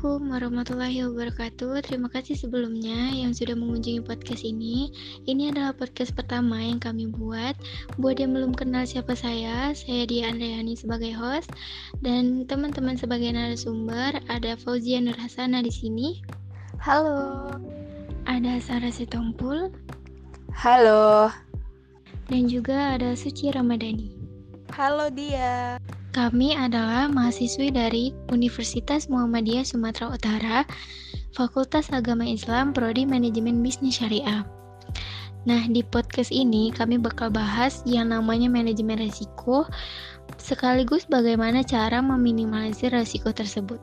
Assalamualaikum warahmatullahi wabarakatuh. Terima kasih sebelumnya yang sudah mengunjungi podcast ini. Ini adalah podcast pertama yang kami buat. Buat yang belum kenal siapa saya, saya Dia Andreani sebagai host dan teman-teman sebagai narasumber ada Fauzia Nur Hasana di sini. Halo. Ada Sarah Sitompul. Halo. Dan juga ada Suci Ramadhani. Halo dia. Kami adalah mahasiswi dari Universitas Muhammadiyah Sumatera Utara, Fakultas Agama Islam, Prodi Manajemen Bisnis Syariah. Nah, di podcast ini kami bakal bahas yang namanya manajemen resiko, sekaligus bagaimana cara meminimalisir resiko tersebut.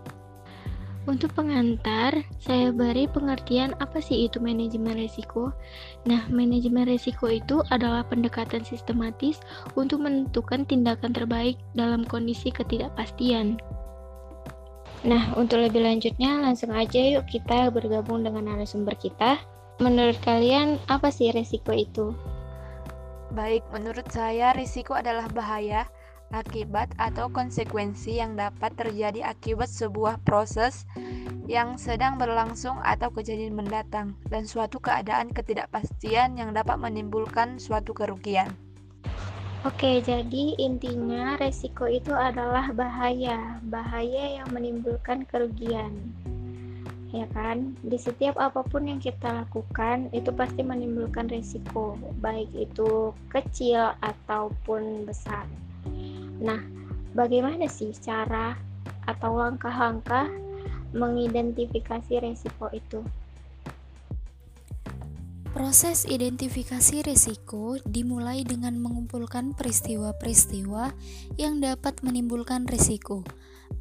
Untuk pengantar, saya beri pengertian apa sih itu manajemen risiko. Nah, manajemen risiko itu adalah pendekatan sistematis untuk menentukan tindakan terbaik dalam kondisi ketidakpastian. Nah, untuk lebih lanjutnya, langsung aja yuk kita bergabung dengan narasumber kita. Menurut kalian, apa sih risiko itu? Baik, menurut saya risiko adalah bahaya akibat atau konsekuensi yang dapat terjadi akibat sebuah proses yang sedang berlangsung atau kejadian mendatang dan suatu keadaan ketidakpastian yang dapat menimbulkan suatu kerugian. Oke, jadi intinya resiko itu adalah bahaya, bahaya yang menimbulkan kerugian. Ya kan? Di setiap apa pun yang kita lakukan itu pasti menimbulkan resiko, baik itu kecil ataupun besar. Nah, bagaimana sih cara atau langkah-langkah mengidentifikasi resiko itu? Proses identifikasi risiko dimulai dengan mengumpulkan peristiwa-peristiwa yang dapat menimbulkan risiko.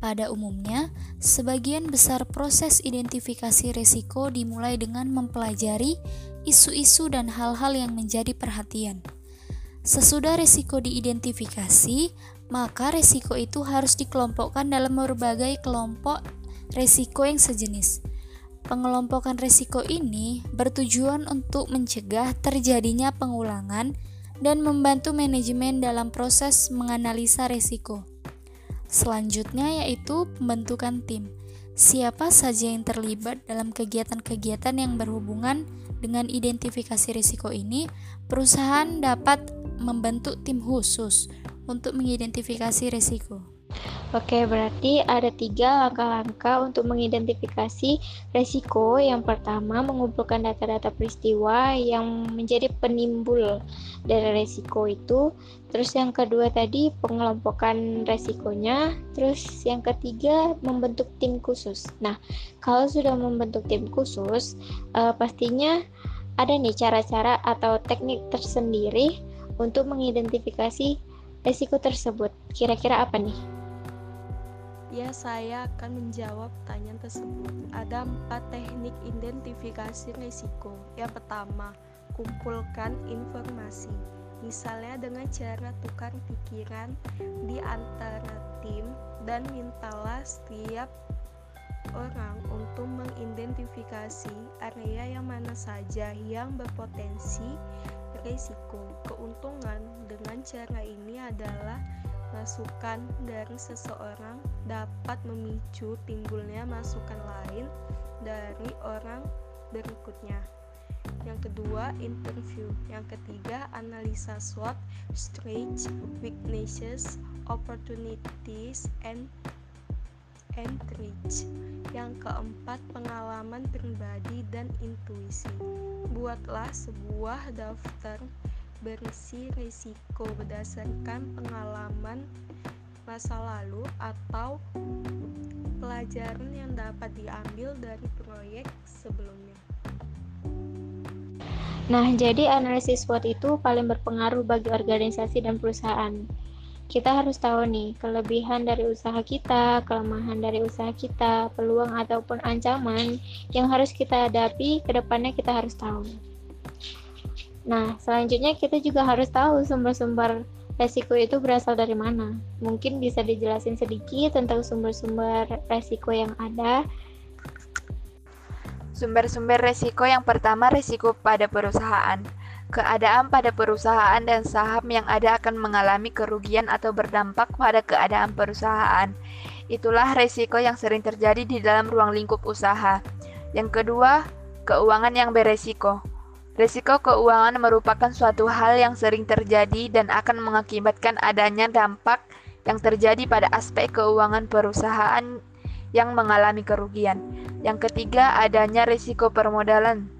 Pada umumnya, sebagian besar proses identifikasi risiko dimulai dengan mempelajari isu-isu dan hal-hal yang menjadi perhatian. Sesudah risiko diidentifikasi, maka risiko itu harus dikelompokkan dalam berbagai kelompok risiko yang sejenis. Pengelompokan risiko ini bertujuan untuk mencegah terjadinya pengulangan dan membantu manajemen dalam proses menganalisa risiko. Selanjutnya yaitu pembentukan tim. Siapa saja yang terlibat dalam kegiatan-kegiatan yang berhubungan dengan identifikasi risiko ini, perusahaan dapat membentuk tim khusus untuk mengidentifikasi risiko. Oke, berarti ada tiga langkah-langkah untuk mengidentifikasi resiko. Yang pertama, mengumpulkan data-data peristiwa yang menjadi penimbul dari resiko itu. Terus yang kedua tadi, pengelompokan resikonya. Terus yang ketiga, membentuk tim khusus. Nah, kalau sudah membentuk tim khusus, uh, pastinya ada nih cara-cara atau teknik tersendiri untuk mengidentifikasi resiko tersebut. Kira-kira apa nih? Ya, saya akan menjawab pertanyaan tersebut. Ada empat teknik identifikasi risiko. Yang pertama, kumpulkan informasi. Misalnya dengan cara tukar pikiran di antara tim dan mintalah setiap orang untuk mengidentifikasi area yang mana saja yang berpotensi risiko. Keuntungan dengan cara ini adalah masukan dari seseorang dapat memicu timbulnya masukan lain dari orang berikutnya. Yang kedua, interview. Yang ketiga, analisa SWOT, strengths, weaknesses, opportunities, and and. Yang keempat, pengalaman pribadi dan intuisi. Buatlah sebuah daftar berisi risiko berdasarkan pengalaman masa lalu atau pelajaran yang dapat diambil dari proyek sebelumnya. Nah, jadi analisis SWOT itu paling berpengaruh bagi organisasi dan perusahaan kita harus tahu nih kelebihan dari usaha kita, kelemahan dari usaha kita, peluang ataupun ancaman yang harus kita hadapi ke depannya kita harus tahu. Nah, selanjutnya kita juga harus tahu sumber-sumber resiko itu berasal dari mana. Mungkin bisa dijelasin sedikit tentang sumber-sumber resiko yang ada. Sumber-sumber resiko yang pertama resiko pada perusahaan. Keadaan pada perusahaan dan saham yang ada akan mengalami kerugian atau berdampak pada keadaan perusahaan. Itulah resiko yang sering terjadi di dalam ruang lingkup usaha. Yang kedua, keuangan yang beresiko. Resiko keuangan merupakan suatu hal yang sering terjadi dan akan mengakibatkan adanya dampak yang terjadi pada aspek keuangan perusahaan yang mengalami kerugian. Yang ketiga, adanya risiko permodalan.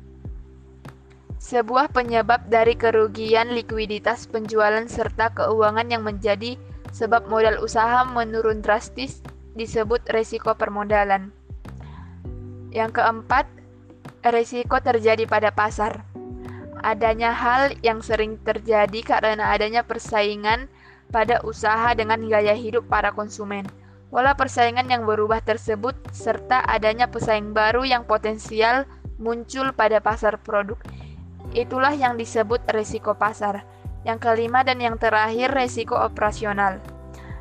Sebuah penyebab dari kerugian likuiditas penjualan serta keuangan yang menjadi sebab modal usaha menurun drastis disebut risiko permodalan. Yang keempat, risiko terjadi pada pasar adanya hal yang sering terjadi karena adanya persaingan pada usaha dengan gaya hidup para konsumen. Pola persaingan yang berubah tersebut serta adanya pesaing baru yang potensial muncul pada pasar produk. Itulah yang disebut risiko pasar. Yang kelima dan yang terakhir risiko operasional.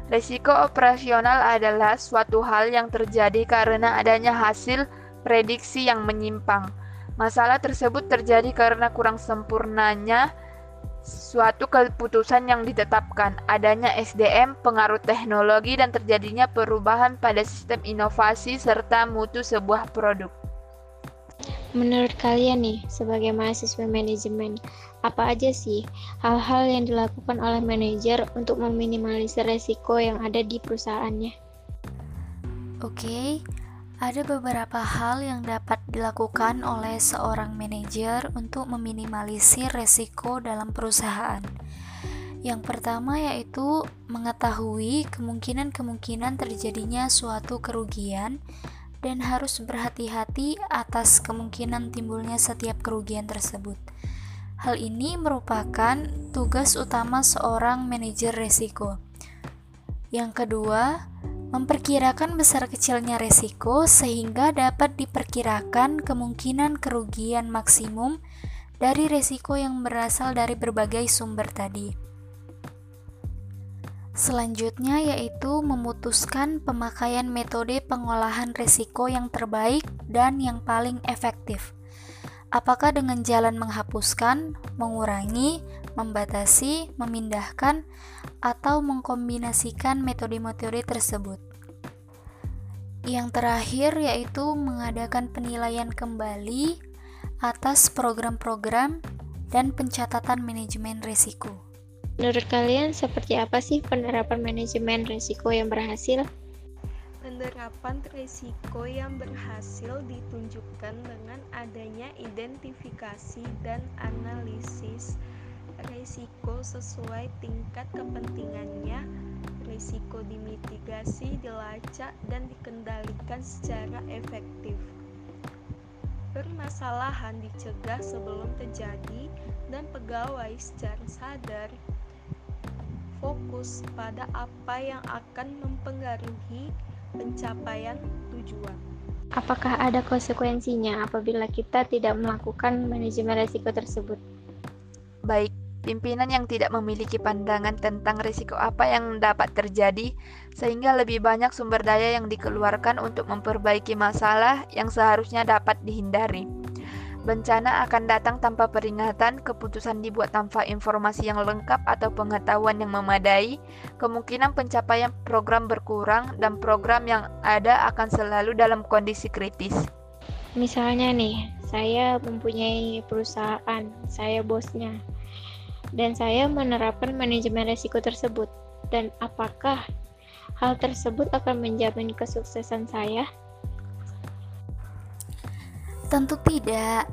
Risiko operasional adalah suatu hal yang terjadi karena adanya hasil prediksi yang menyimpang Masalah tersebut terjadi karena kurang sempurnanya suatu keputusan yang ditetapkan, adanya SDM, pengaruh teknologi, dan terjadinya perubahan pada sistem inovasi serta mutu sebuah produk. Menurut kalian nih, sebagai mahasiswa manajemen, apa aja sih hal-hal yang dilakukan oleh manajer untuk meminimalisir resiko yang ada di perusahaannya? Oke, ada beberapa hal yang dapat dilakukan oleh seorang manajer untuk meminimalisir resiko dalam perusahaan. Yang pertama yaitu mengetahui kemungkinan-kemungkinan terjadinya suatu kerugian dan harus berhati-hati atas kemungkinan timbulnya setiap kerugian tersebut. Hal ini merupakan tugas utama seorang manajer resiko. Yang kedua, memperkirakan besar kecilnya resiko sehingga dapat diperkirakan kemungkinan kerugian maksimum dari resiko yang berasal dari berbagai sumber tadi. Selanjutnya yaitu memutuskan pemakaian metode pengolahan resiko yang terbaik dan yang paling efektif. Apakah dengan jalan menghapuskan, mengurangi, membatasi, memindahkan, atau mengkombinasikan metode-metode tersebut. Yang terakhir yaitu mengadakan penilaian kembali atas program-program dan pencatatan manajemen risiko. Menurut kalian seperti apa sih penerapan manajemen risiko yang berhasil? Penerapan risiko yang berhasil ditunjukkan dengan adanya identifikasi dan analisis risiko sesuai tingkat kepentingannya, risiko dimitigasi, dilacak, dan dikendalikan secara efektif. Permasalahan dicegah sebelum terjadi dan pegawai secara sadar fokus pada apa yang akan mempengaruhi pencapaian tujuan. Apakah ada konsekuensinya apabila kita tidak melakukan manajemen risiko tersebut? Baik, pimpinan yang tidak memiliki pandangan tentang risiko apa yang dapat terjadi, sehingga lebih banyak sumber daya yang dikeluarkan untuk memperbaiki masalah yang seharusnya dapat dihindari. Bencana akan datang tanpa peringatan, keputusan dibuat tanpa informasi yang lengkap atau pengetahuan yang memadai, kemungkinan pencapaian program berkurang, dan program yang ada akan selalu dalam kondisi kritis. Misalnya nih, saya mempunyai perusahaan, saya bosnya dan saya menerapkan manajemen risiko tersebut. Dan apakah hal tersebut akan menjamin kesuksesan saya? Tentu tidak.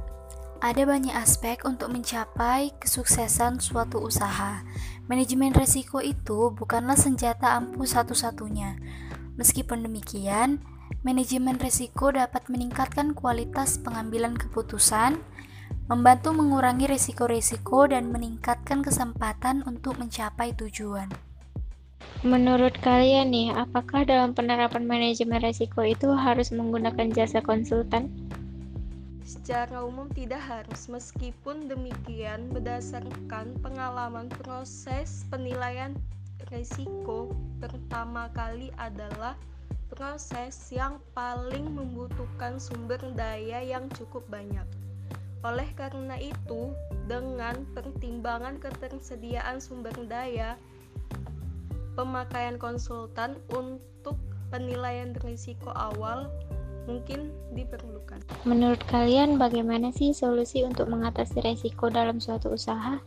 Ada banyak aspek untuk mencapai kesuksesan suatu usaha. Manajemen risiko itu bukanlah senjata ampuh satu-satunya. Meskipun demikian, manajemen risiko dapat meningkatkan kualitas pengambilan keputusan, membantu mengurangi risiko-risiko dan meningkatkan kesempatan untuk mencapai tujuan. Menurut kalian nih, apakah dalam penerapan manajemen risiko itu harus menggunakan jasa konsultan? Secara umum tidak harus, meskipun demikian berdasarkan pengalaman proses penilaian risiko pertama kali adalah proses yang paling membutuhkan sumber daya yang cukup banyak. Oleh karena itu, dengan pertimbangan ketersediaan sumber daya, pemakaian konsultan untuk penilaian risiko awal mungkin diperlukan. Menurut kalian bagaimana sih solusi untuk mengatasi resiko dalam suatu usaha?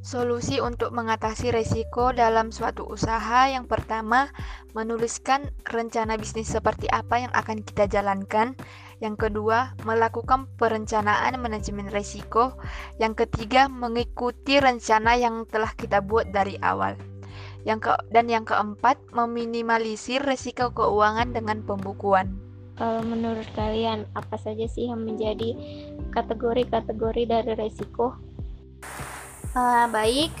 Solusi untuk mengatasi resiko dalam suatu usaha yang pertama, menuliskan rencana bisnis seperti apa yang akan kita jalankan. Yang kedua, melakukan perencanaan manajemen resiko. Yang ketiga, mengikuti rencana yang telah kita buat dari awal. Yang ke dan yang keempat, meminimalisir resiko keuangan dengan pembukuan. Kalau menurut kalian, apa saja sih yang menjadi kategori-kategori dari resiko? Uh, baik,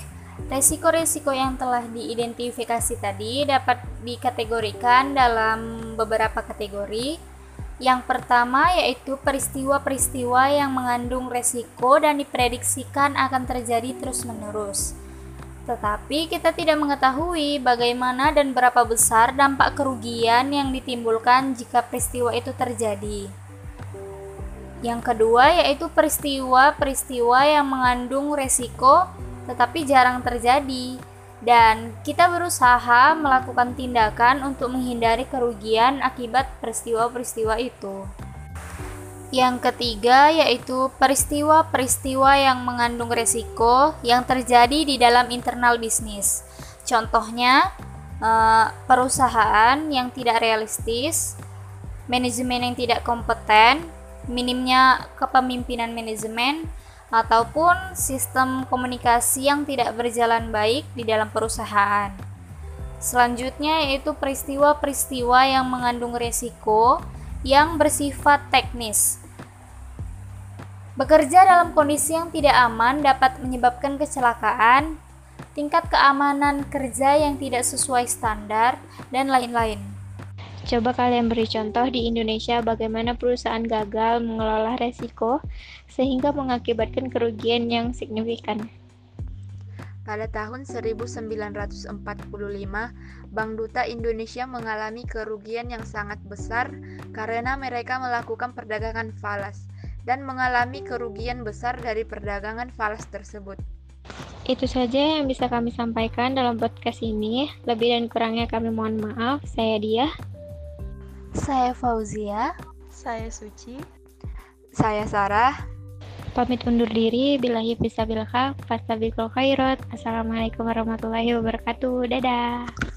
resiko-resiko yang telah diidentifikasi tadi dapat dikategorikan dalam beberapa kategori. Yang pertama yaitu peristiwa-peristiwa yang mengandung resiko dan diprediksikan akan terjadi terus-menerus. Tetapi kita tidak mengetahui bagaimana dan berapa besar dampak kerugian yang ditimbulkan jika peristiwa itu terjadi. Yang kedua yaitu peristiwa-peristiwa yang mengandung resiko tetapi jarang terjadi dan kita berusaha melakukan tindakan untuk menghindari kerugian akibat peristiwa-peristiwa itu. Yang ketiga yaitu peristiwa-peristiwa yang mengandung resiko yang terjadi di dalam internal bisnis. Contohnya, eh, perusahaan yang tidak realistis, manajemen yang tidak kompeten, minimnya kepemimpinan manajemen, ataupun sistem komunikasi yang tidak berjalan baik di dalam perusahaan. Selanjutnya yaitu peristiwa-peristiwa yang mengandung resiko yang bersifat teknis. Bekerja dalam kondisi yang tidak aman dapat menyebabkan kecelakaan, tingkat keamanan kerja yang tidak sesuai standar, dan lain-lain. Coba kalian beri contoh di Indonesia bagaimana perusahaan gagal mengelola resiko sehingga mengakibatkan kerugian yang signifikan. Pada tahun 1945, Bank Duta Indonesia mengalami kerugian yang sangat besar karena mereka melakukan perdagangan falas dan mengalami kerugian besar dari perdagangan falas tersebut. Itu saja yang bisa kami sampaikan dalam podcast ini. Lebih dan kurangnya kami mohon maaf. Saya Dia. Saya Fauzia. Saya Suci. Saya Sarah. Pamit undur diri. Bilahi fisabilha. Fastabiqul khairat. Assalamualaikum warahmatullahi wabarakatuh. Dadah.